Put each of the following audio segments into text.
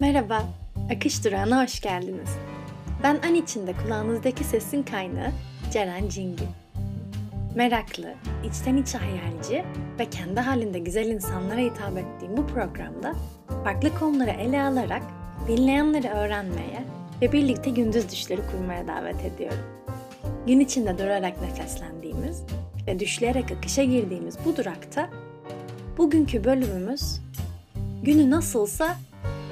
Merhaba, Akış Durağı'na hoş geldiniz. Ben an içinde kulağınızdaki sesin kaynağı Ceren Cingil. Meraklı, içten içe hayalci ve kendi halinde güzel insanlara hitap ettiğim bu programda farklı konuları ele alarak dinleyenleri öğrenmeye ve birlikte gündüz düşleri kurmaya davet ediyorum. Gün içinde durarak nefeslendiğimiz ve düşleyerek akışa girdiğimiz bu durakta bugünkü bölümümüz günü nasılsa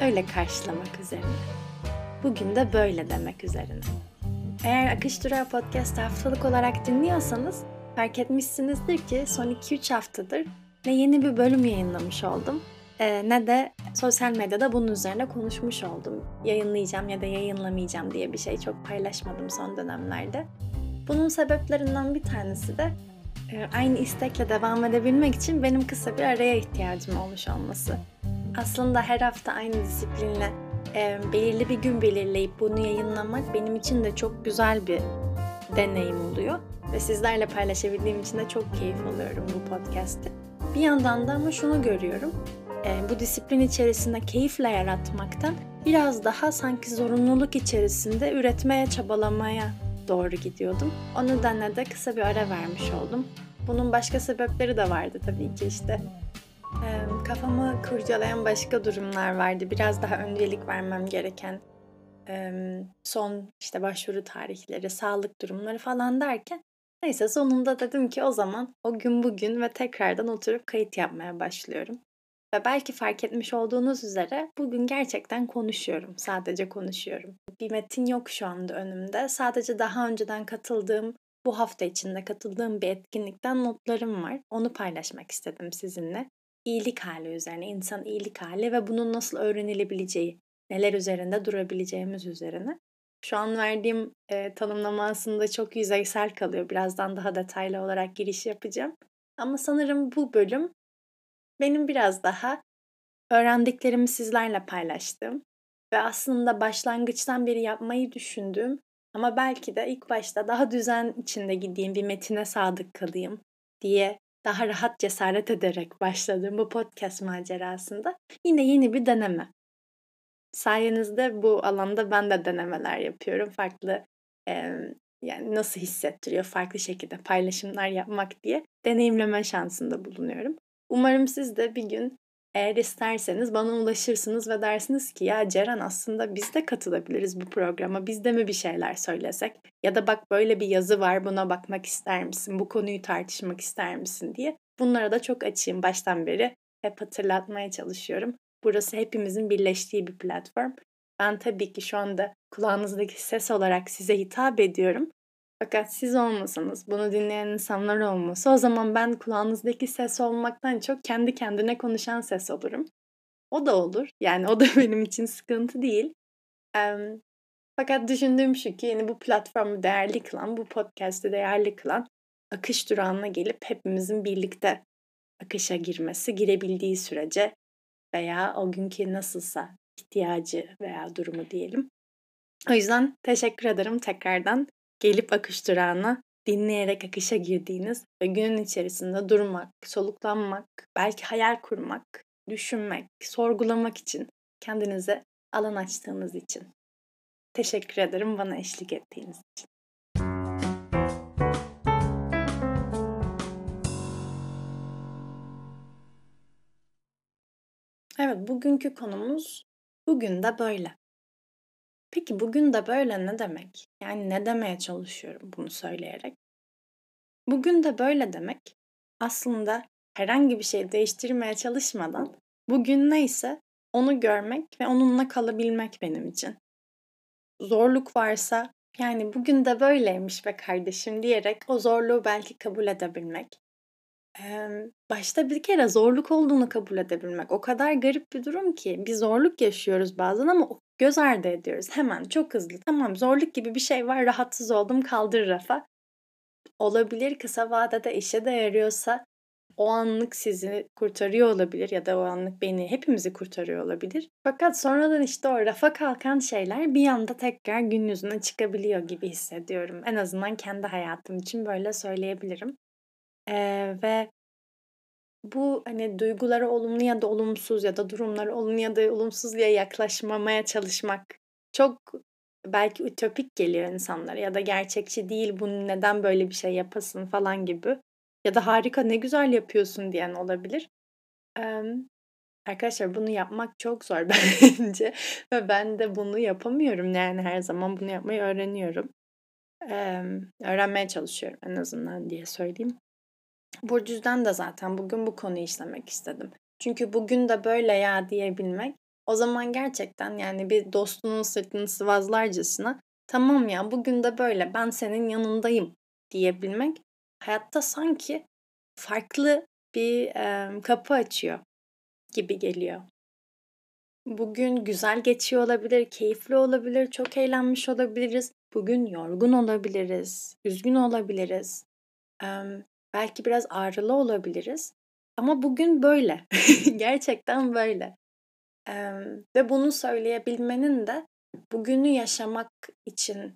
öyle karşılamak üzerine. Bugün de böyle demek üzerine. Eğer Akış Durağı Podcast haftalık olarak dinliyorsanız fark etmişsinizdir ki son 2-3 haftadır ne yeni bir bölüm yayınlamış oldum e, ne de sosyal medyada bunun üzerine konuşmuş oldum. Yayınlayacağım ya da yayınlamayacağım diye bir şey çok paylaşmadım son dönemlerde. Bunun sebeplerinden bir tanesi de e, aynı istekle devam edebilmek için benim kısa bir araya ihtiyacım olmuş olması. Aslında her hafta aynı disiplinle e, belirli bir gün belirleyip bunu yayınlamak benim için de çok güzel bir deneyim oluyor. Ve sizlerle paylaşabildiğim için de çok keyif alıyorum bu podcast'i. Bir yandan da ama şunu görüyorum. E, bu disiplin içerisinde keyifle yaratmaktan biraz daha sanki zorunluluk içerisinde üretmeye, çabalamaya doğru gidiyordum. O nedenle de kısa bir ara vermiş oldum. Bunun başka sebepleri de vardı tabii ki işte kafamı kurcalayan başka durumlar vardı. Biraz daha öncelik vermem gereken son işte başvuru tarihleri, sağlık durumları falan derken neyse sonunda dedim ki o zaman o gün bugün ve tekrardan oturup kayıt yapmaya başlıyorum. Ve belki fark etmiş olduğunuz üzere bugün gerçekten konuşuyorum. Sadece konuşuyorum. Bir metin yok şu anda önümde. Sadece daha önceden katıldığım, bu hafta içinde katıldığım bir etkinlikten notlarım var. Onu paylaşmak istedim sizinle iyilik hali üzerine, insan iyilik hali ve bunun nasıl öğrenilebileceği, neler üzerinde durabileceğimiz üzerine. Şu an verdiğim e, tanımlama aslında çok yüzeysel kalıyor. Birazdan daha detaylı olarak giriş yapacağım. Ama sanırım bu bölüm benim biraz daha öğrendiklerimi sizlerle paylaştığım ve aslında başlangıçtan beri yapmayı düşündüğüm ama belki de ilk başta daha düzen içinde gideyim, bir metine sadık kalayım diye daha rahat cesaret ederek başladığım bu podcast macerasında yine yeni bir deneme. Sayenizde bu alanda ben de denemeler yapıyorum. Farklı e, yani nasıl hissettiriyor farklı şekilde paylaşımlar yapmak diye deneyimleme şansında bulunuyorum. Umarım siz de bir gün eğer isterseniz bana ulaşırsınız ve dersiniz ki ya Ceren aslında biz de katılabiliriz bu programa. Biz de mi bir şeyler söylesek? Ya da bak böyle bir yazı var buna bakmak ister misin? Bu konuyu tartışmak ister misin diye. Bunlara da çok açayım baştan beri. Hep hatırlatmaya çalışıyorum. Burası hepimizin birleştiği bir platform. Ben tabii ki şu anda kulağınızdaki ses olarak size hitap ediyorum. Fakat siz olmasanız, bunu dinleyen insanlar olmasa o zaman ben kulağınızdaki ses olmaktan çok kendi kendine konuşan ses olurum. O da olur. Yani o da benim için sıkıntı değil. Fakat düşündüğüm şu ki yeni bu platformu değerli kılan, bu podcast'i değerli kılan akış durağına gelip hepimizin birlikte akışa girmesi, girebildiği sürece veya o günkü nasılsa ihtiyacı veya durumu diyelim. O yüzden teşekkür ederim tekrardan gelip akış durağına dinleyerek akışa girdiğiniz ve günün içerisinde durmak, soluklanmak, belki hayal kurmak, düşünmek, sorgulamak için kendinize alan açtığınız için. Teşekkür ederim bana eşlik ettiğiniz için. Evet, bugünkü konumuz bugün de böyle. Peki bugün de böyle ne demek? Yani ne demeye çalışıyorum bunu söyleyerek? Bugün de böyle demek aslında herhangi bir şey değiştirmeye çalışmadan bugün neyse onu görmek ve onunla kalabilmek benim için. Zorluk varsa yani bugün de böyleymiş be kardeşim diyerek o zorluğu belki kabul edebilmek. Başta bir kere zorluk olduğunu kabul edebilmek o kadar garip bir durum ki bir zorluk yaşıyoruz bazen ama göz ardı ediyoruz hemen çok hızlı. Tamam zorluk gibi bir şey var rahatsız oldum kaldır rafa. Olabilir kısa vadede işe de yarıyorsa o anlık sizi kurtarıyor olabilir ya da o anlık beni hepimizi kurtarıyor olabilir. Fakat sonradan işte o rafa kalkan şeyler bir anda tekrar gün yüzüne çıkabiliyor gibi hissediyorum. En azından kendi hayatım için böyle söyleyebilirim. Ee, ve bu hani duygulara olumlu ya da olumsuz ya da durumlara olumlu ya da olumsuz diye yaklaşmamaya çalışmak çok belki ütopik geliyor insanlara ya da gerçekçi değil bunu neden böyle bir şey yapasın falan gibi ya da harika ne güzel yapıyorsun diyen olabilir. Ee, arkadaşlar bunu yapmak çok zor bence ve ben de bunu yapamıyorum yani her zaman bunu yapmayı öğreniyorum. Ee, öğrenmeye çalışıyorum en azından diye söyleyeyim. Burcu'dan da zaten bugün bu konuyu işlemek istedim. Çünkü bugün de böyle ya diyebilmek o zaman gerçekten yani bir dostunun sırtını sıvazlarcasına tamam ya bugün de böyle ben senin yanındayım diyebilmek hayatta sanki farklı bir e, kapı açıyor gibi geliyor. Bugün güzel geçiyor olabilir, keyifli olabilir, çok eğlenmiş olabiliriz. Bugün yorgun olabiliriz, üzgün olabiliriz. Belki biraz ağrılı olabiliriz. Ama bugün böyle. Gerçekten böyle. E, ve bunu söyleyebilmenin de bugünü yaşamak için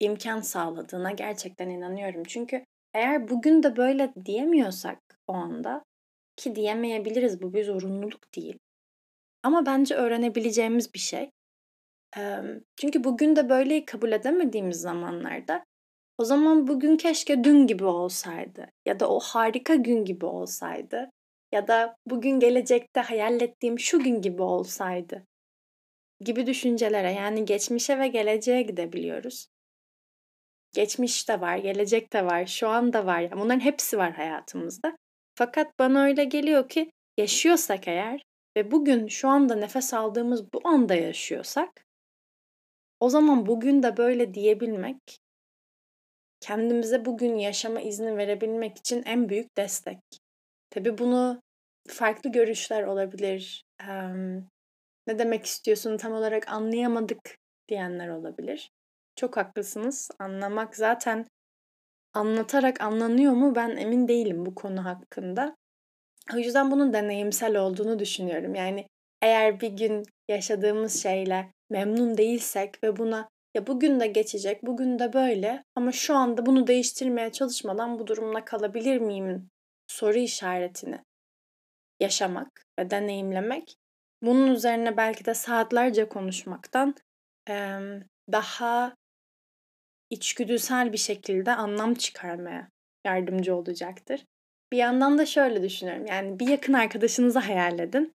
imkan sağladığına gerçekten inanıyorum. Çünkü eğer bugün de böyle diyemiyorsak o anda ki diyemeyebiliriz bu bir zorunluluk değil. Ama bence öğrenebileceğimiz bir şey. Çünkü bugün de böyle kabul edemediğimiz zamanlarda o zaman bugün keşke dün gibi olsaydı ya da o harika gün gibi olsaydı ya da bugün gelecekte hayal ettiğim şu gün gibi olsaydı gibi düşüncelere yani geçmişe ve geleceğe gidebiliyoruz. Geçmiş de var, gelecek de var, şu an da var. Yani bunların hepsi var hayatımızda. Fakat bana öyle geliyor ki yaşıyorsak eğer ve bugün şu anda nefes aldığımız bu anda yaşıyorsak o zaman bugün de böyle diyebilmek kendimize bugün yaşama izni verebilmek için en büyük destek. Tabii bunu farklı görüşler olabilir. Ne demek istiyorsun tam olarak anlayamadık diyenler olabilir. Çok haklısınız. Anlamak zaten anlatarak anlanıyor mu ben emin değilim bu konu hakkında. O yüzden bunun deneyimsel olduğunu düşünüyorum. Yani eğer bir gün yaşadığımız şeyle memnun değilsek ve buna ya bugün de geçecek, bugün de böyle ama şu anda bunu değiştirmeye çalışmadan bu durumla kalabilir miyim soru işaretini yaşamak ve deneyimlemek bunun üzerine belki de saatlerce konuşmaktan daha içgüdüsel bir şekilde anlam çıkarmaya yardımcı olacaktır. Bir yandan da şöyle düşünüyorum. Yani bir yakın arkadaşınızı hayal edin.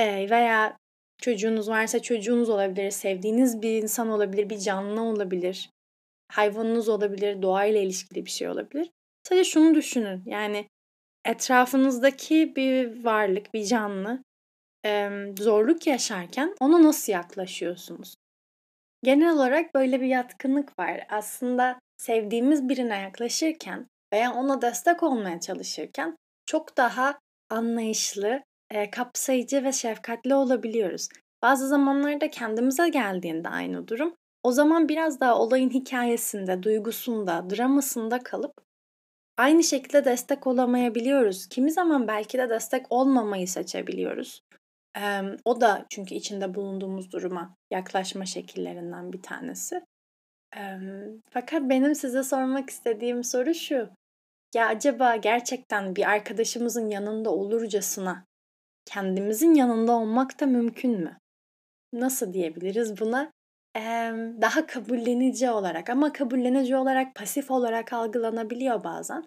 Veya çocuğunuz varsa çocuğunuz olabilir, sevdiğiniz bir insan olabilir, bir canlı olabilir, hayvanınız olabilir, doğayla ilişkili bir şey olabilir. Sadece şunu düşünün. Yani etrafınızdaki bir varlık, bir canlı zorluk yaşarken ona nasıl yaklaşıyorsunuz? Genel olarak böyle bir yatkınlık var. Aslında sevdiğimiz birine yaklaşırken veya ona destek olmaya çalışırken çok daha anlayışlı, e, kapsayıcı ve şefkatli olabiliyoruz. Bazı zamanlarda kendimize geldiğinde aynı durum, o zaman biraz daha olayın hikayesinde, duygusunda, dramasında kalıp aynı şekilde destek olamayabiliyoruz. Kimi zaman belki de destek olmamayı seçebiliyoruz. Ee, o da çünkü içinde bulunduğumuz duruma yaklaşma şekillerinden bir tanesi. Ee, fakat benim size sormak istediğim soru şu. Ya acaba gerçekten bir arkadaşımızın yanında olurcasına kendimizin yanında olmak da mümkün mü? Nasıl diyebiliriz buna? Ee, daha kabullenici olarak ama kabullenici olarak pasif olarak algılanabiliyor bazen.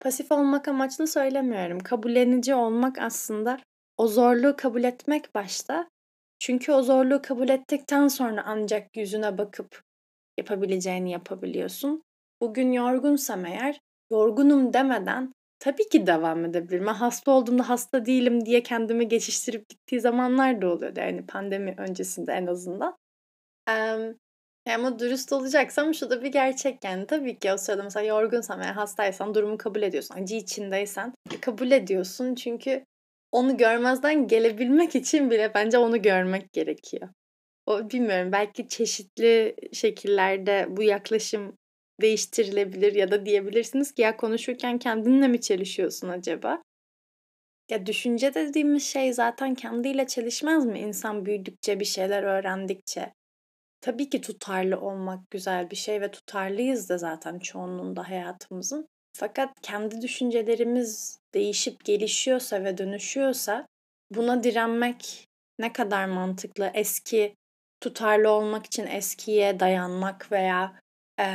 Pasif olmak amaçlı söylemiyorum. Kabullenici olmak aslında o zorluğu kabul etmek başta. Çünkü o zorluğu kabul ettikten sonra ancak yüzüne bakıp yapabileceğini yapabiliyorsun. Bugün yorgunsam eğer yorgunum demeden tabii ki devam edebilirim. Ben hasta olduğumda hasta değilim diye kendimi geçiştirip gittiği zamanlar da oluyordu. Yani pandemi öncesinde en azından. Ee, ama dürüst olacaksam şu da bir gerçek yani. Tabii ki o sırada mesela yorgunsam veya hastaysan durumu kabul ediyorsun. Acı içindeysen kabul ediyorsun. Çünkü onu görmezden gelebilmek için bile bence onu görmek gerekiyor. O bilmiyorum belki çeşitli şekillerde bu yaklaşım değiştirilebilir ya da diyebilirsiniz ki ya konuşurken kendinle mi çelişiyorsun acaba? Ya düşünce dediğimiz şey zaten kendiyle çelişmez mi insan büyüdükçe bir şeyler öğrendikçe? Tabii ki tutarlı olmak güzel bir şey ve tutarlıyız da zaten çoğunluğunda hayatımızın. Fakat kendi düşüncelerimiz değişip gelişiyorsa ve dönüşüyorsa buna direnmek ne kadar mantıklı? Eski tutarlı olmak için eskiye dayanmak veya e,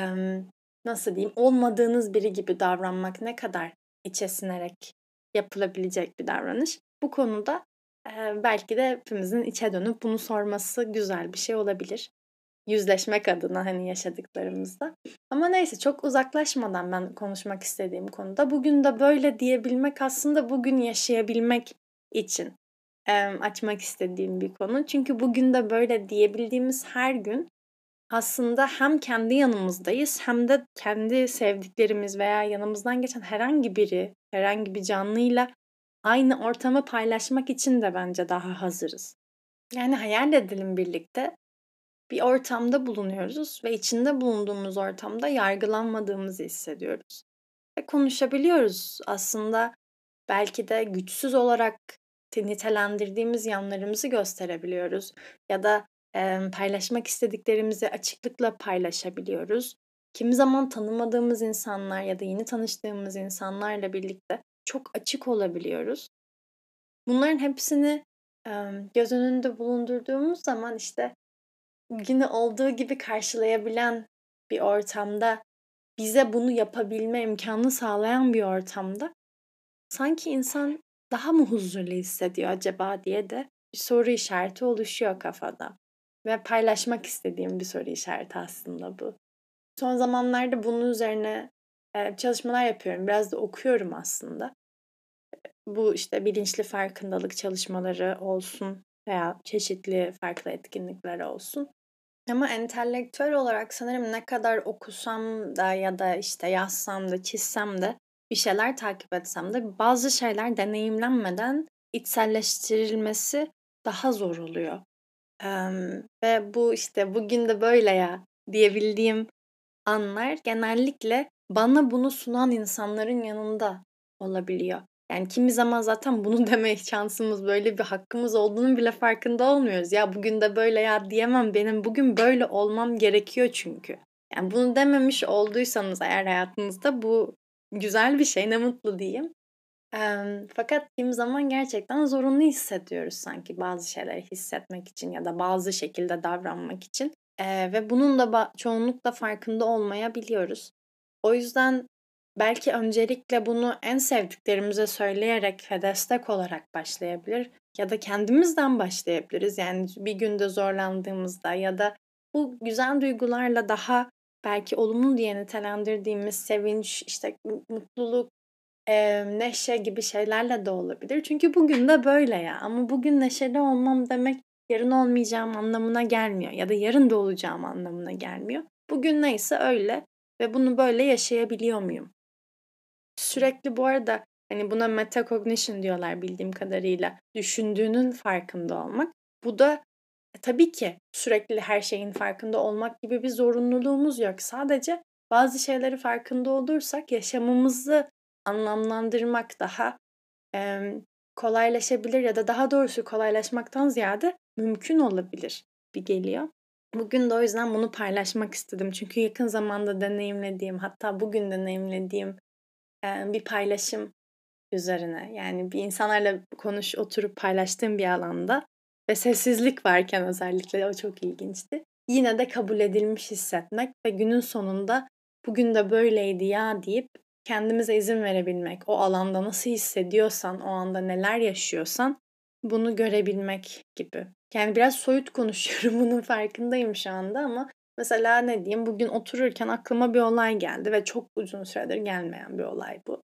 nasıl diyeyim olmadığınız biri gibi davranmak ne kadar içe sinerek yapılabilecek bir davranış. Bu konuda e, belki de hepimizin içe dönüp bunu sorması güzel bir şey olabilir. Yüzleşmek adına hani yaşadıklarımızda. Ama neyse çok uzaklaşmadan ben konuşmak istediğim konuda bugün de böyle diyebilmek aslında bugün yaşayabilmek için e, açmak istediğim bir konu. Çünkü bugün de böyle diyebildiğimiz her gün aslında hem kendi yanımızdayız hem de kendi sevdiklerimiz veya yanımızdan geçen herhangi biri, herhangi bir canlıyla aynı ortamı paylaşmak için de bence daha hazırız. Yani hayal edelim birlikte. Bir ortamda bulunuyoruz ve içinde bulunduğumuz ortamda yargılanmadığımızı hissediyoruz. Ve konuşabiliyoruz. Aslında belki de güçsüz olarak nitelendirdiğimiz yanlarımızı gösterebiliyoruz. Ya da paylaşmak istediklerimizi açıklıkla paylaşabiliyoruz. Kimi zaman tanımadığımız insanlar ya da yeni tanıştığımız insanlarla birlikte çok açık olabiliyoruz. Bunların hepsini göz önünde bulundurduğumuz zaman işte yine olduğu gibi karşılayabilen bir ortamda bize bunu yapabilme imkanı sağlayan bir ortamda sanki insan daha mı huzurlu hissediyor acaba diye de bir soru işareti oluşuyor kafada. Ve paylaşmak istediğim bir soru işareti aslında bu. Son zamanlarda bunun üzerine çalışmalar yapıyorum. Biraz da okuyorum aslında. Bu işte bilinçli farkındalık çalışmaları olsun veya çeşitli farklı etkinlikler olsun. Ama entelektüel olarak sanırım ne kadar okusam da ya da işte yazsam da çizsem de bir şeyler takip etsem de bazı şeyler deneyimlenmeden içselleştirilmesi daha zor oluyor. Ee, ve bu işte bugün de böyle ya diyebildiğim anlar genellikle bana bunu sunan insanların yanında olabiliyor. Yani kimi zaman zaten bunu deme şansımız, böyle bir hakkımız olduğunu bile farkında olmuyoruz. Ya bugün de böyle ya diyemem benim bugün böyle olmam gerekiyor çünkü. Yani bunu dememiş olduysanız eğer hayatınızda bu güzel bir şey ne mutlu diyeyim. Fakat kimi zaman gerçekten zorunlu hissediyoruz sanki bazı şeyleri hissetmek için ya da bazı şekilde davranmak için. Ve bunun da çoğunlukla farkında olmayabiliyoruz. O yüzden belki öncelikle bunu en sevdiklerimize söyleyerek ve destek olarak başlayabilir ya da kendimizden başlayabiliriz. Yani bir günde zorlandığımızda ya da bu güzel duygularla daha belki olumlu diye nitelendirdiğimiz sevinç, işte mutluluk, e, neşe gibi şeylerle de olabilir. Çünkü bugün de böyle ya. Ama bugün neşeli olmam demek yarın olmayacağım anlamına gelmiyor. Ya da yarın da olacağım anlamına gelmiyor. Bugün neyse öyle ve bunu böyle yaşayabiliyor muyum? Sürekli bu arada hani buna metacognition diyorlar bildiğim kadarıyla. Düşündüğünün farkında olmak. Bu da e, tabii ki sürekli her şeyin farkında olmak gibi bir zorunluluğumuz yok. Sadece bazı şeyleri farkında olursak yaşamımızı anlamlandırmak daha e, kolaylaşabilir ya da daha doğrusu kolaylaşmaktan ziyade mümkün olabilir bir geliyor. Bugün de o yüzden bunu paylaşmak istedim. Çünkü yakın zamanda deneyimlediğim, hatta bugün deneyimlediğim e, bir paylaşım üzerine. Yani bir insanlarla konuş, oturup paylaştığım bir alanda ve sessizlik varken özellikle o çok ilginçti. Yine de kabul edilmiş hissetmek ve günün sonunda bugün de böyleydi ya deyip kendimize izin verebilmek, o alanda nasıl hissediyorsan, o anda neler yaşıyorsan bunu görebilmek gibi. Yani biraz soyut konuşuyorum bunun farkındayım şu anda ama mesela ne diyeyim bugün otururken aklıma bir olay geldi ve çok uzun süredir gelmeyen bir olay bu.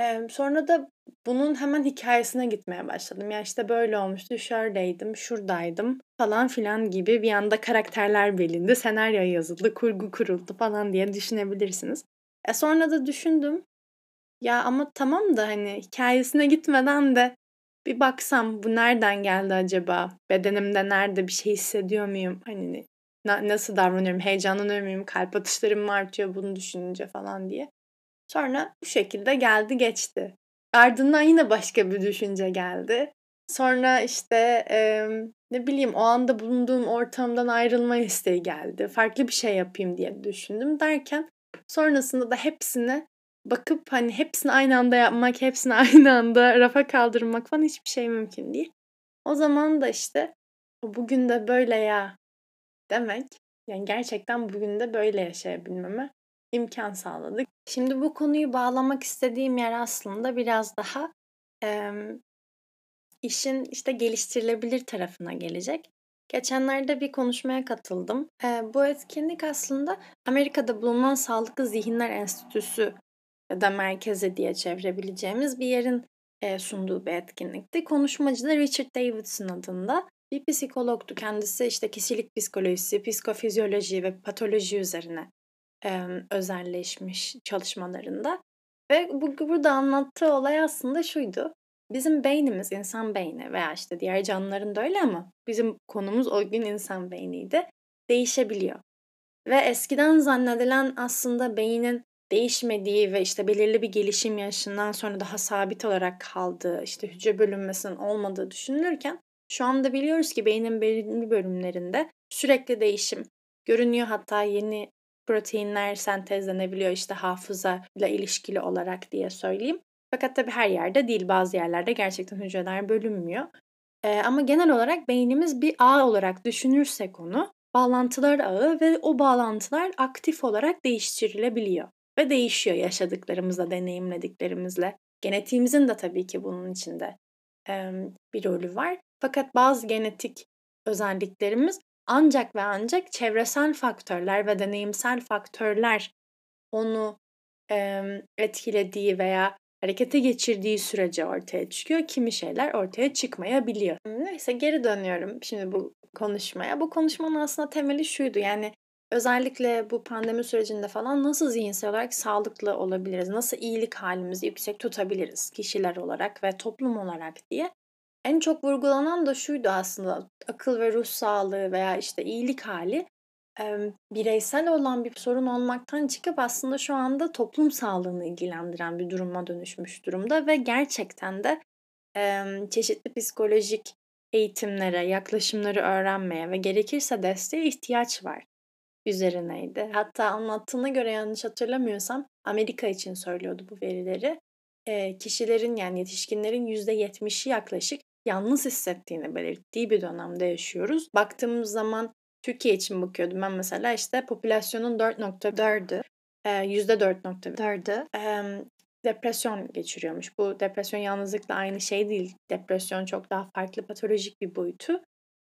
Ee, sonra da bunun hemen hikayesine gitmeye başladım. Ya işte böyle olmuştu, şöyleydim, şuradaydım falan filan gibi bir anda karakterler belindi, senaryo yazıldı, kurgu kuruldu falan diye düşünebilirsiniz. E sonra da düşündüm. Ya ama tamam da hani hikayesine gitmeden de bir baksam bu nereden geldi acaba? Bedenimde nerede bir şey hissediyor muyum? Hani na- nasıl davranıyorum? Heyecanlanıyor muyum? Kalp atışlarım mı artıyor bunu düşününce falan diye. Sonra bu şekilde geldi geçti. Ardından yine başka bir düşünce geldi. Sonra işte e, ne bileyim o anda bulunduğum ortamdan ayrılma isteği geldi. Farklı bir şey yapayım diye düşündüm derken sonrasında da hepsini bakıp hani hepsini aynı anda yapmak, hepsini aynı anda rafa kaldırmak falan hiçbir şey mümkün değil. O zaman da işte bugün de böyle ya demek yani gerçekten bugün de böyle yaşayabilmeme imkan sağladık. Şimdi bu konuyu bağlamak istediğim yer aslında biraz daha e, işin işte geliştirilebilir tarafına gelecek. Geçenlerde bir konuşmaya katıldım. E, bu etkinlik aslında Amerika'da bulunan Sağlıklı Zihinler Enstitüsü ya da merkezi diye çevirebileceğimiz bir yerin e, sunduğu bir etkinlikti. Konuşmacı da Richard Davidson adında bir psikologtu. Kendisi işte kişilik psikolojisi, psikofizyoloji ve patoloji üzerine e, özelleşmiş çalışmalarında. Ve bu burada anlattığı olay aslında şuydu. Bizim beynimiz, insan beyni veya işte diğer canlıların da öyle ama bizim konumuz o gün insan beyniydi. Değişebiliyor. Ve eskiden zannedilen aslında beynin değişmediği ve işte belirli bir gelişim yaşından sonra daha sabit olarak kaldığı, işte hücre bölünmesinin olmadığı düşünülürken şu anda biliyoruz ki beynin belirli bölümlerinde sürekli değişim görünüyor. Hatta yeni proteinler sentezlenebiliyor işte hafıza ile ilişkili olarak diye söyleyeyim. Fakat tabii her yerde değil. Bazı yerlerde gerçekten hücreler bölünmüyor. Ee, ama genel olarak beynimiz bir ağ olarak düşünürsek onu bağlantılar ağı ve o bağlantılar aktif olarak değiştirilebiliyor. Ve değişiyor yaşadıklarımızla, deneyimlediklerimizle. Genetiğimizin de tabii ki bunun içinde e, bir rolü var. Fakat bazı genetik özelliklerimiz ancak ve ancak çevresel faktörler ve deneyimsel faktörler onu e, etkilediği veya harekete geçirdiği sürece ortaya çıkıyor. Kimi şeyler ortaya çıkmayabiliyor. Neyse geri dönüyorum şimdi bu konuşmaya. Bu konuşmanın aslında temeli şuydu. Yani özellikle bu pandemi sürecinde falan nasıl zihinsel olarak sağlıklı olabiliriz? Nasıl iyilik halimizi yüksek tutabiliriz kişiler olarak ve toplum olarak diye. En çok vurgulanan da şuydu aslında akıl ve ruh sağlığı veya işte iyilik hali bireysel olan bir sorun olmaktan çıkıp aslında şu anda toplum sağlığını ilgilendiren bir duruma dönüşmüş durumda ve gerçekten de çeşitli psikolojik eğitimlere, yaklaşımları öğrenmeye ve gerekirse desteğe ihtiyaç var üzerineydi. Hatta anlattığına göre yanlış hatırlamıyorsam Amerika için söylüyordu bu verileri. E, kişilerin yani yetişkinlerin %70'i yaklaşık yalnız hissettiğini belirttiği bir dönemde yaşıyoruz. Baktığımız zaman Türkiye için bakıyordum ben mesela işte popülasyonun 4.4'ü %4.4'ü depresyon geçiriyormuş. Bu depresyon yalnızlıkla aynı şey değil. Depresyon çok daha farklı patolojik bir boyutu.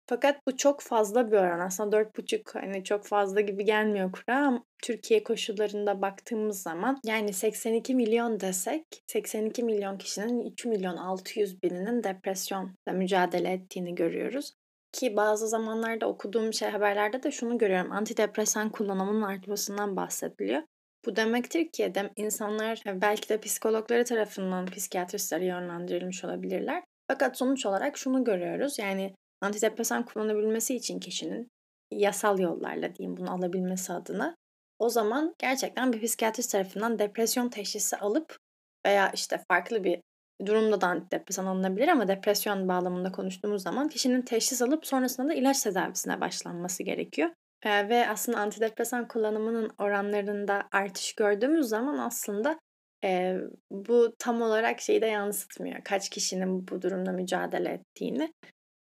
Fakat bu çok fazla bir oran. Aslında dört buçuk hani çok fazla gibi gelmiyor kura ama Türkiye koşullarında baktığımız zaman yani 82 milyon desek 82 milyon kişinin 3 milyon 600 bininin depresyonla mücadele ettiğini görüyoruz. Ki bazı zamanlarda okuduğum şey haberlerde de şunu görüyorum. Antidepresan kullanımının artmasından bahsediliyor. Bu demektir ki de insanlar belki de psikologları tarafından psikiyatristlere yönlendirilmiş olabilirler. Fakat sonuç olarak şunu görüyoruz. Yani antidepresan kullanabilmesi için kişinin yasal yollarla diyeyim bunu alabilmesi adına o zaman gerçekten bir psikiyatrist tarafından depresyon teşhisi alıp veya işte farklı bir durumda da antidepresan alınabilir ama depresyon bağlamında konuştuğumuz zaman kişinin teşhis alıp sonrasında da ilaç tedavisine başlanması gerekiyor. Ee, ve aslında antidepresan kullanımının oranlarında artış gördüğümüz zaman aslında e, bu tam olarak şeyi de yansıtmıyor. Kaç kişinin bu durumda mücadele ettiğini.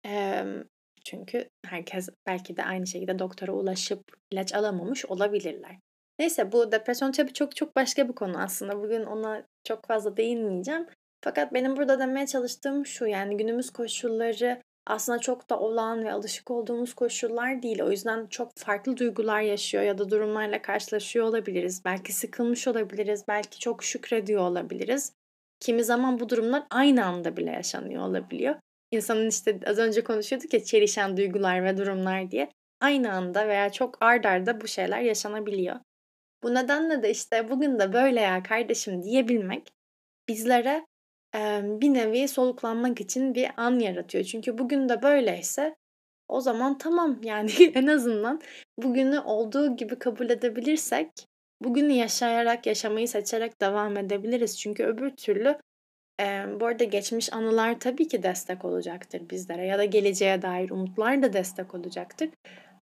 E, çünkü herkes belki de aynı şekilde doktora ulaşıp ilaç alamamış olabilirler. Neyse bu depresyon tabii çok çok başka bir konu aslında. Bugün ona çok fazla değinmeyeceğim. Fakat benim burada demeye çalıştığım şu yani günümüz koşulları aslında çok da olan ve alışık olduğumuz koşullar değil. O yüzden çok farklı duygular yaşıyor ya da durumlarla karşılaşıyor olabiliriz. Belki sıkılmış olabiliriz, belki çok şükrediyor olabiliriz. Kimi zaman bu durumlar aynı anda bile yaşanıyor olabiliyor. İnsanın işte az önce konuşuyorduk ya çelişen duygular ve durumlar diye. Aynı anda veya çok ard arda bu şeyler yaşanabiliyor. Bu nedenle de işte bugün de böyle ya kardeşim diyebilmek bizlere bir nevi soluklanmak için bir an yaratıyor. Çünkü bugün de böyleyse o zaman tamam yani en azından bugünü olduğu gibi kabul edebilirsek bugünü yaşayarak, yaşamayı seçerek devam edebiliriz. Çünkü öbür türlü e, bu arada geçmiş anılar tabii ki destek olacaktır bizlere ya da geleceğe dair umutlar da destek olacaktır.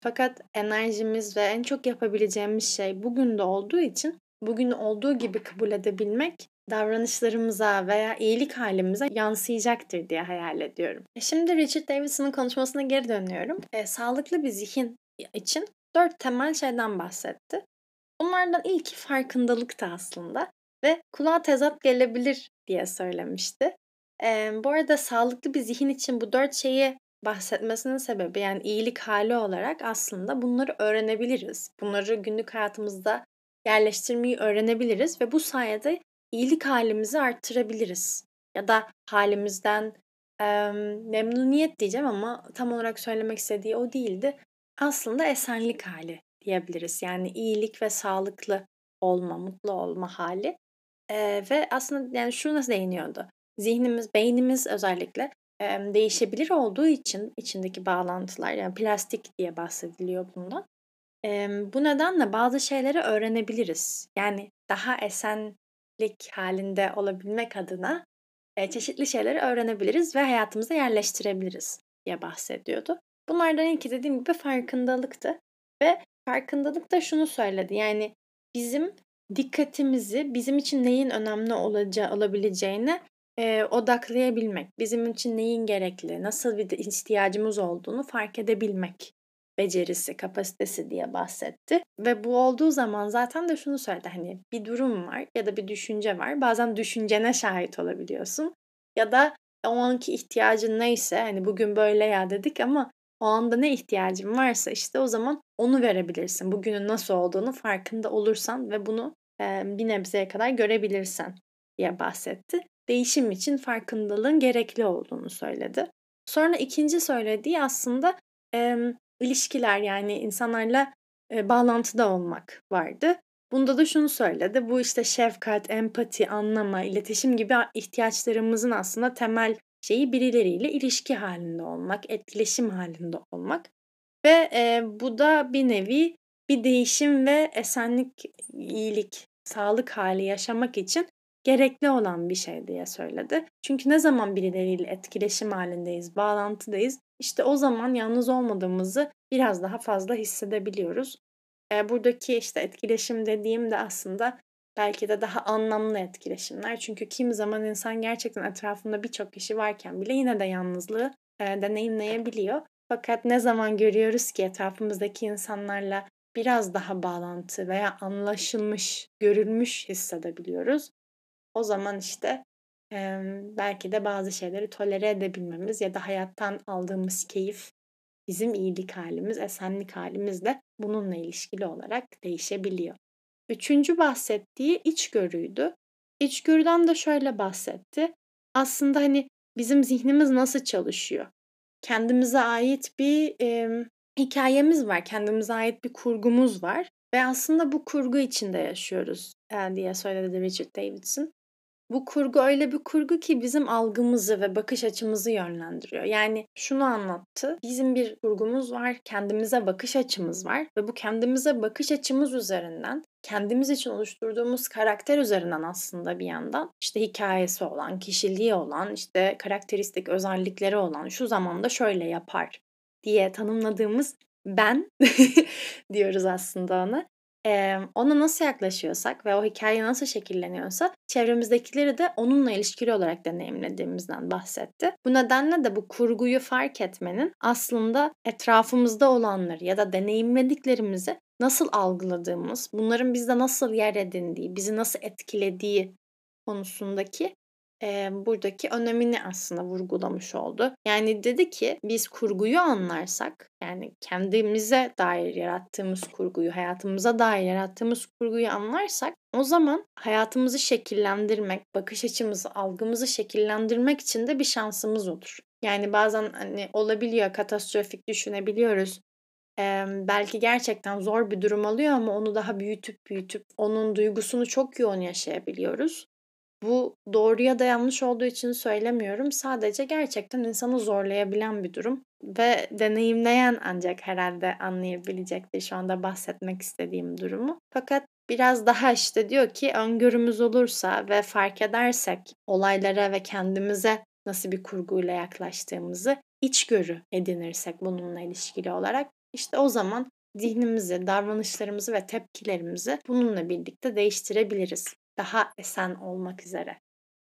Fakat enerjimiz ve en çok yapabileceğimiz şey bugün de olduğu için bugün olduğu gibi kabul edebilmek davranışlarımıza veya iyilik halimize yansıyacaktır diye hayal ediyorum. E, şimdi Richard Davidson'ın konuşmasına geri dönüyorum. E, sağlıklı bir zihin için dört temel şeyden bahsetti. Bunlardan ilki farkındalıktı aslında ve kulağa tezat gelebilir diye söylemişti. E, bu arada sağlıklı bir zihin için bu dört şeyi bahsetmesinin sebebi yani iyilik hali olarak aslında bunları öğrenebiliriz. Bunları günlük hayatımızda yerleştirmeyi öğrenebiliriz ve bu sayede iyilik halimizi arttırabiliriz. Ya da halimizden e, memnuniyet diyeceğim ama tam olarak söylemek istediği o değildi. Aslında esenlik hali diyebiliriz. Yani iyilik ve sağlıklı olma, mutlu olma hali. E, ve aslında yani şunu nasıl değiniyordu. Zihnimiz, beynimiz özellikle e, değişebilir olduğu için içindeki bağlantılar yani plastik diye bahsediliyor bundan. E, bu nedenle bazı şeyleri öğrenebiliriz. Yani daha esen lik halinde olabilmek adına e, çeşitli şeyleri öğrenebiliriz ve hayatımıza yerleştirebiliriz diye bahsediyordu. Bunlardan ilki dediğim gibi farkındalıktı ve farkındalık da şunu söyledi. Yani bizim dikkatimizi bizim için neyin önemli olacağı, olabileceğine e, odaklayabilmek, bizim için neyin gerekli, nasıl bir ihtiyacımız olduğunu fark edebilmek becerisi, kapasitesi diye bahsetti. Ve bu olduğu zaman zaten de şunu söyledi hani bir durum var ya da bir düşünce var. Bazen düşüncene şahit olabiliyorsun. Ya da o anki ihtiyacın neyse hani bugün böyle ya dedik ama o anda ne ihtiyacın varsa işte o zaman onu verebilirsin. Bugünün nasıl olduğunu farkında olursan ve bunu bir nebzeye kadar görebilirsen diye bahsetti. Değişim için farkındalığın gerekli olduğunu söyledi. Sonra ikinci söylediği aslında ilişkiler yani insanlarla e, bağlantıda olmak vardı. Bunda da şunu söyledi. Bu işte şefkat, empati, anlama, iletişim gibi ihtiyaçlarımızın aslında temel şeyi birileriyle ilişki halinde olmak, etkileşim halinde olmak. Ve e, bu da bir nevi bir değişim ve esenlik, iyilik, sağlık hali yaşamak için gerekli olan bir şey diye söyledi. Çünkü ne zaman birileriyle etkileşim halindeyiz, bağlantıdayız, işte o zaman yalnız olmadığımızı biraz daha fazla hissedebiliyoruz. Buradaki işte etkileşim dediğim de aslında belki de daha anlamlı etkileşimler. Çünkü kim zaman insan gerçekten etrafında birçok kişi varken bile yine de yalnızlığı deneyimleyebiliyor. Fakat ne zaman görüyoruz ki etrafımızdaki insanlarla biraz daha bağlantı veya anlaşılmış, görülmüş hissedebiliyoruz. O zaman işte belki de bazı şeyleri tolere edebilmemiz ya da hayattan aldığımız keyif bizim iyilik halimiz, esenlik halimiz de bununla ilişkili olarak değişebiliyor. Üçüncü bahsettiği içgörüydü. İçgörüden de şöyle bahsetti. Aslında hani bizim zihnimiz nasıl çalışıyor? Kendimize ait bir e, hikayemiz var, kendimize ait bir kurgumuz var ve aslında bu kurgu içinde yaşıyoruz diye söyledi Richard Davidson. Bu kurgu öyle bir kurgu ki bizim algımızı ve bakış açımızı yönlendiriyor. Yani şunu anlattı. Bizim bir kurgumuz var, kendimize bakış açımız var ve bu kendimize bakış açımız üzerinden kendimiz için oluşturduğumuz karakter üzerinden aslında bir yandan işte hikayesi olan, kişiliği olan, işte karakteristik özellikleri olan şu zamanda şöyle yapar diye tanımladığımız ben diyoruz aslında ona. Eee, ona nasıl yaklaşıyorsak ve o hikaye nasıl şekilleniyorsa çevremizdekileri de onunla ilişkili olarak deneyimlediğimizden bahsetti. Bu nedenle de bu kurguyu fark etmenin aslında etrafımızda olanları ya da deneyimlediklerimizi nasıl algıladığımız, bunların bizde nasıl yer edindiği, bizi nasıl etkilediği konusundaki e, buradaki önemini aslında vurgulamış oldu. Yani dedi ki biz kurguyu anlarsak yani kendimize dair yarattığımız kurguyu, hayatımıza dair yarattığımız kurguyu anlarsak o zaman hayatımızı şekillendirmek, bakış açımızı, algımızı şekillendirmek için de bir şansımız olur. Yani bazen hani olabiliyor, katastrofik düşünebiliyoruz. Ee, belki gerçekten zor bir durum oluyor ama onu daha büyütüp büyütüp onun duygusunu çok yoğun yaşayabiliyoruz. Bu doğru ya da yanlış olduğu için söylemiyorum. Sadece gerçekten insanı zorlayabilen bir durum ve deneyimleyen ancak herhalde anlayabilecektir şu anda bahsetmek istediğim durumu. Fakat biraz daha işte diyor ki öngörümüz olursa ve fark edersek olaylara ve kendimize nasıl bir kurguyla yaklaştığımızı içgörü edinirsek bununla ilişkili olarak işte o zaman zihnimizi, davranışlarımızı ve tepkilerimizi bununla birlikte değiştirebiliriz. Daha esen olmak üzere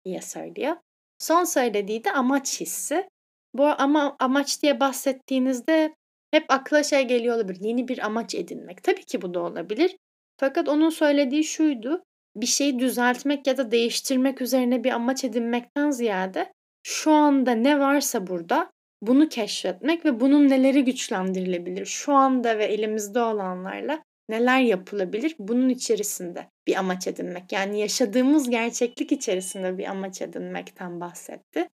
diye söylüyor. Son söylediği de amaç hissi. Bu ama amaç diye bahsettiğinizde hep akla şey geliyor olabilir. Yeni bir amaç edinmek. Tabii ki bu da olabilir. Fakat onun söylediği şuydu. Bir şeyi düzeltmek ya da değiştirmek üzerine bir amaç edinmekten ziyade şu anda ne varsa burada bunu keşfetmek ve bunun neleri güçlendirilebilir? Şu anda ve elimizde olanlarla neler yapılabilir? Bunun içerisinde bir amaç edinmek. Yani yaşadığımız gerçeklik içerisinde bir amaç edinmekten bahsetti.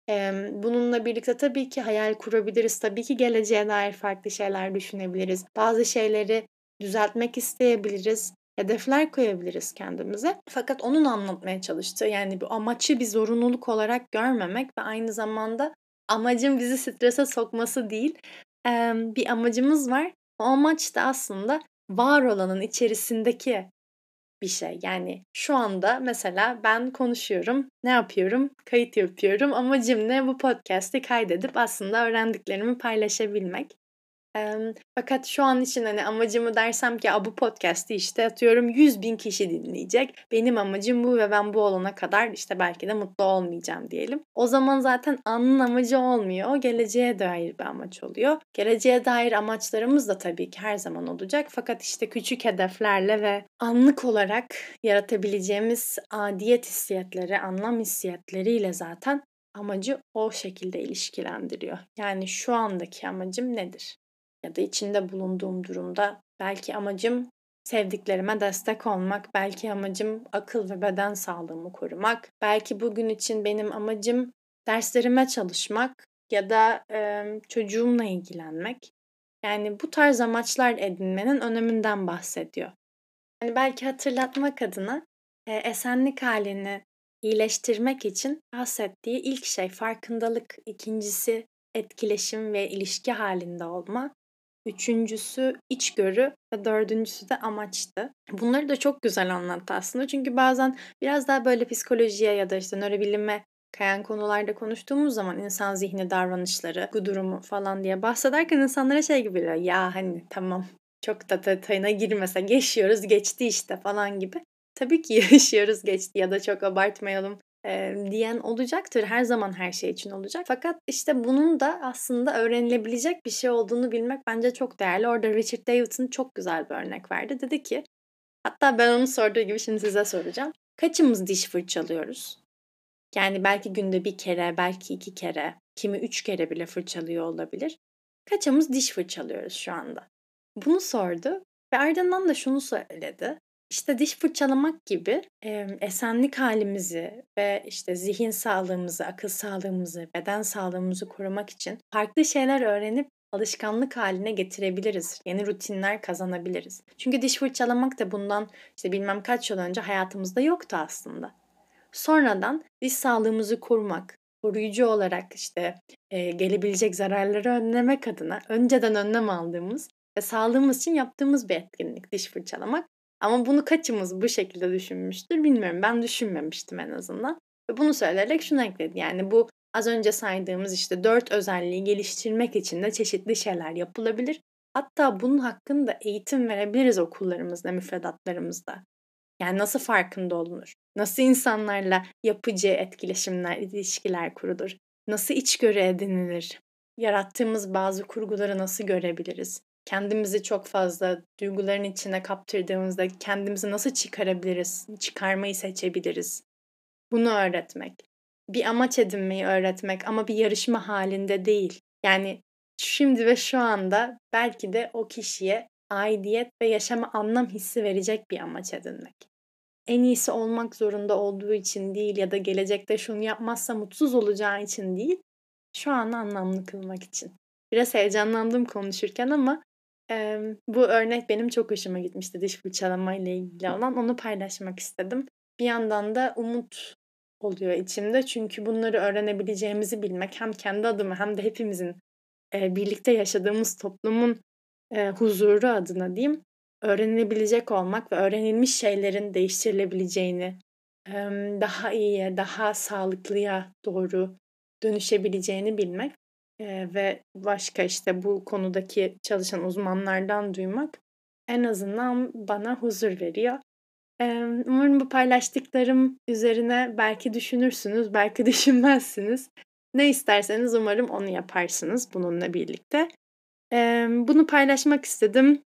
Bununla birlikte tabii ki hayal kurabiliriz. Tabii ki geleceğe dair farklı şeyler düşünebiliriz. Bazı şeyleri düzeltmek isteyebiliriz hedefler koyabiliriz kendimize. Fakat onun anlatmaya çalıştığı yani bu amaçı bir zorunluluk olarak görmemek ve aynı zamanda amacın bizi strese sokması değil. Bir amacımız var. O amaç da aslında var olanın içerisindeki bir şey. Yani şu anda mesela ben konuşuyorum. Ne yapıyorum? Kayıt yapıyorum. Amacım ne? Bu podcast'i kaydedip aslında öğrendiklerimi paylaşabilmek. Fakat şu an için, hani, amacımı dersem ki, bu podcast'i, işte, atıyorum 100 bin kişi dinleyecek. Benim amacım bu ve ben bu olana kadar, işte, belki de mutlu olmayacağım diyelim. O zaman zaten anın amacı olmuyor. O geleceğe dair bir amaç oluyor. Geleceğe dair amaçlarımız da tabii ki her zaman olacak. Fakat, işte, küçük hedeflerle ve anlık olarak yaratabileceğimiz adiyet hissiyatları, anlam hissiyatleriyle zaten amacı o şekilde ilişkilendiriyor. Yani şu andaki amacım nedir? Ya da içinde bulunduğum durumda belki amacım sevdiklerime destek olmak, belki amacım akıl ve beden sağlığımı korumak, belki bugün için benim amacım derslerime çalışmak ya da e, çocuğumla ilgilenmek. Yani bu tarz amaçlar edinmenin öneminden bahsediyor. Yani belki hatırlatmak adına e, esenlik halini iyileştirmek için bahsettiği ilk şey farkındalık, ikincisi etkileşim ve ilişki halinde olma, Üçüncüsü içgörü ve dördüncüsü de amaçtı. Bunları da çok güzel anlattı aslında. Çünkü bazen biraz daha böyle psikolojiye ya da işte nörobilime kayan konularda konuştuğumuz zaman insan zihni davranışları, bu durumu falan diye bahsederken insanlara şey gibi geliyor. Ya hani tamam çok da detayına girmese yaşıyoruz geçti işte falan gibi. Tabii ki yaşıyoruz geçti ya da çok abartmayalım e, diyen olacaktır. Her zaman her şey için olacak. Fakat işte bunun da aslında öğrenilebilecek bir şey olduğunu bilmek bence çok değerli. Orada Richard Davidson çok güzel bir örnek verdi. Dedi ki hatta ben onu sorduğu gibi şimdi size soracağım. Kaçımız diş fırçalıyoruz? Yani belki günde bir kere, belki iki kere, kimi üç kere bile fırçalıyor olabilir. Kaçımız diş fırçalıyoruz şu anda? Bunu sordu ve ardından da şunu söyledi. İşte diş fırçalamak gibi e, esenlik halimizi ve işte zihin sağlığımızı, akıl sağlığımızı, beden sağlığımızı korumak için farklı şeyler öğrenip alışkanlık haline getirebiliriz. Yeni rutinler kazanabiliriz. Çünkü diş fırçalamak da bundan işte bilmem kaç yıl önce hayatımızda yoktu aslında. Sonradan diş sağlığımızı korumak, koruyucu olarak işte e, gelebilecek zararları önlemek adına önceden önlem aldığımız ve sağlığımız için yaptığımız bir etkinlik diş fırçalamak ama bunu kaçımız bu şekilde düşünmüştür bilmiyorum. Ben düşünmemiştim en azından. Ve bunu söyleyerek şunu ekledi. Yani bu az önce saydığımız işte dört özelliği geliştirmek için de çeşitli şeyler yapılabilir. Hatta bunun hakkında eğitim verebiliriz okullarımızda, müfredatlarımızda. Yani nasıl farkında olunur? Nasıl insanlarla yapıcı etkileşimler, ilişkiler kurulur? Nasıl içgörü edinilir? Yarattığımız bazı kurguları nasıl görebiliriz? Kendimizi çok fazla duyguların içine kaptırdığımızda kendimizi nasıl çıkarabiliriz, çıkarmayı seçebiliriz. Bunu öğretmek. Bir amaç edinmeyi öğretmek ama bir yarışma halinde değil. Yani şimdi ve şu anda belki de o kişiye aidiyet ve yaşama anlam hissi verecek bir amaç edinmek. En iyisi olmak zorunda olduğu için değil ya da gelecekte şunu yapmazsa mutsuz olacağı için değil, şu an anlamlı kılmak için. Biraz heyecanlandım konuşurken ama Emm, bu örnek benim çok hoşuma gitmişti diş fırçalama ile ilgili olan. Onu paylaşmak istedim. Bir yandan da umut oluyor içimde. Çünkü bunları öğrenebileceğimizi bilmek hem kendi adıma hem de hepimizin, eee, birlikte yaşadığımız toplumun, eee, huzuru adına diyeyim, öğrenilebilecek olmak ve öğrenilmiş şeylerin değiştirilebileceğini, emm, daha iyiye, daha sağlıklıya doğru dönüşebileceğini bilmek Eee, ve başka, işte, bu konudaki çalışan uzmanlardan duymak en azından bana huzur veriyor. Umarım bu paylaştıklarım üzerine belki düşünürsünüz, belki düşünmezsiniz. Ne isterseniz umarım onu yaparsınız bununla birlikte. Bunu paylaşmak istedim.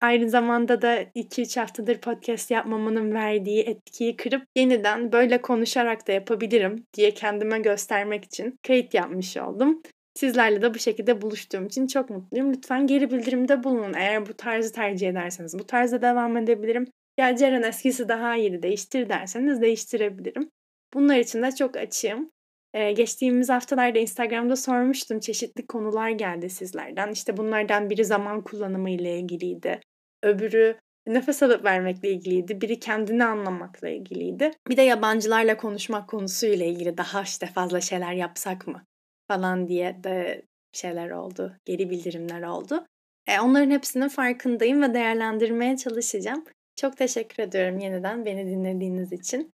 Aynı zamanda da 2-3 haftadır podcast yapmamanın verdiği etkiyi kırıp yeniden böyle konuşarak da yapabilirim diye kendime göstermek için kayıt yapmış oldum. Sizlerle de bu şekilde buluştuğum için çok mutluyum. Lütfen geri bildirimde bulunun eğer bu tarzı tercih ederseniz. Bu tarzda devam edebilirim. Ya Ceren eskisi daha iyiydi değiştir derseniz değiştirebilirim. Bunlar için de çok açığım. Ee, geçtiğimiz haftalarda Instagram'da sormuştum. Çeşitli konular geldi sizlerden. İşte bunlardan biri zaman kullanımı ile ilgiliydi. Öbürü nefes alıp vermekle ilgiliydi. Biri kendini anlamakla ilgiliydi. Bir de yabancılarla konuşmak konusuyla ilgili daha işte fazla şeyler yapsak mı falan diye de şeyler oldu. Geri bildirimler oldu. E, onların hepsinin farkındayım ve değerlendirmeye çalışacağım. Çok teşekkür ediyorum yeniden beni dinlediğiniz için.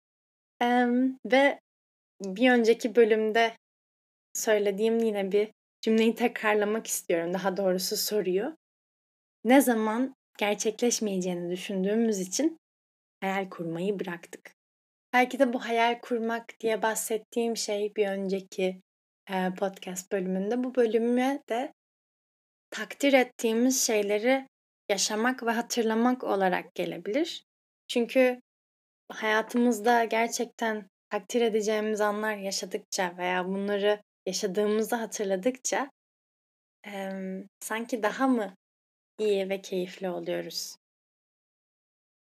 E, ve bir önceki bölümde söylediğim yine bir cümleyi tekrarlamak istiyorum. Daha doğrusu soruyu. Ne zaman gerçekleşmeyeceğini düşündüğümüz için hayal kurmayı bıraktık. Belki de bu hayal kurmak diye bahsettiğim şey bir önceki podcast bölümünde. Bu bölüme de takdir ettiğimiz şeyleri yaşamak ve hatırlamak olarak gelebilir. Çünkü hayatımızda gerçekten takdir edeceğimiz anlar yaşadıkça veya bunları yaşadığımızı hatırladıkça e, sanki daha mı iyi ve keyifli oluyoruz?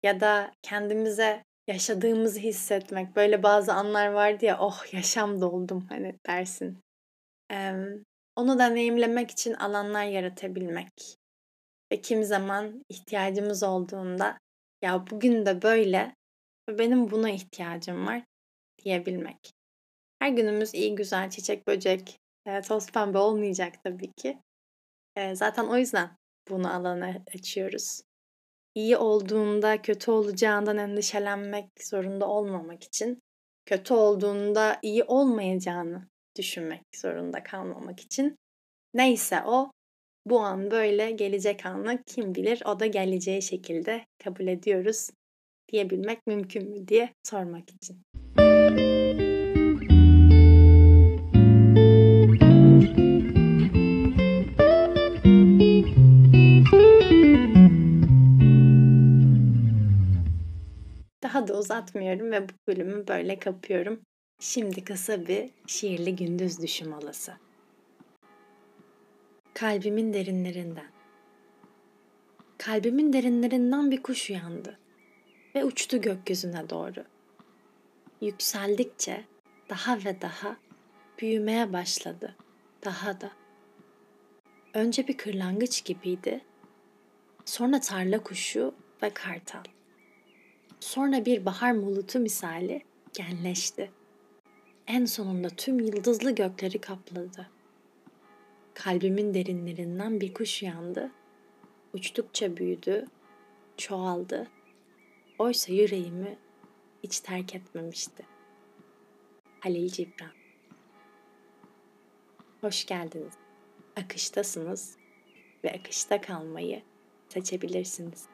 Ya da kendimize yaşadığımızı hissetmek. Böyle bazı anlar vardı ya oh yaşam doldum hani dersin. Onu deneyimlemek için alanlar yaratabilmek. Ve kim zaman ihtiyacımız olduğunda ya bugün de böyle ve benim buna ihtiyacım var diyebilmek. Her günümüz iyi güzel çiçek böcek e, toz pembe olmayacak tabii ki. E, zaten o yüzden bunu alana açıyoruz. İyi olduğunda kötü olacağından endişelenmek zorunda olmamak için kötü olduğunda iyi olmayacağını düşünmek zorunda kalmamak için neyse o bu an böyle gelecek anı kim bilir o da geleceği şekilde kabul ediyoruz diyebilmek mümkün mü diye sormak için. Daha da uzatmıyorum ve bu bölümü böyle kapıyorum. Şimdi kısa bir şiirli gündüz düşüm molası. Kalbimin derinlerinden. Kalbimin derinlerinden bir kuş uyandı ve uçtu gökyüzüne doğru. Yükseldikçe daha ve daha büyümeye başladı. Daha da. Önce bir kırlangıç gibiydi. Sonra tarla kuşu ve kartal. Sonra bir bahar mulutu misali genleşti. En sonunda tüm yıldızlı gökleri kapladı. Kalbimin derinlerinden bir kuş uyandı. Uçtukça büyüdü, çoğaldı. Oysa yüreğimi hiç terk etmemişti. Halil Cibran Hoş geldiniz. Akıştasınız ve akışta kalmayı seçebilirsiniz.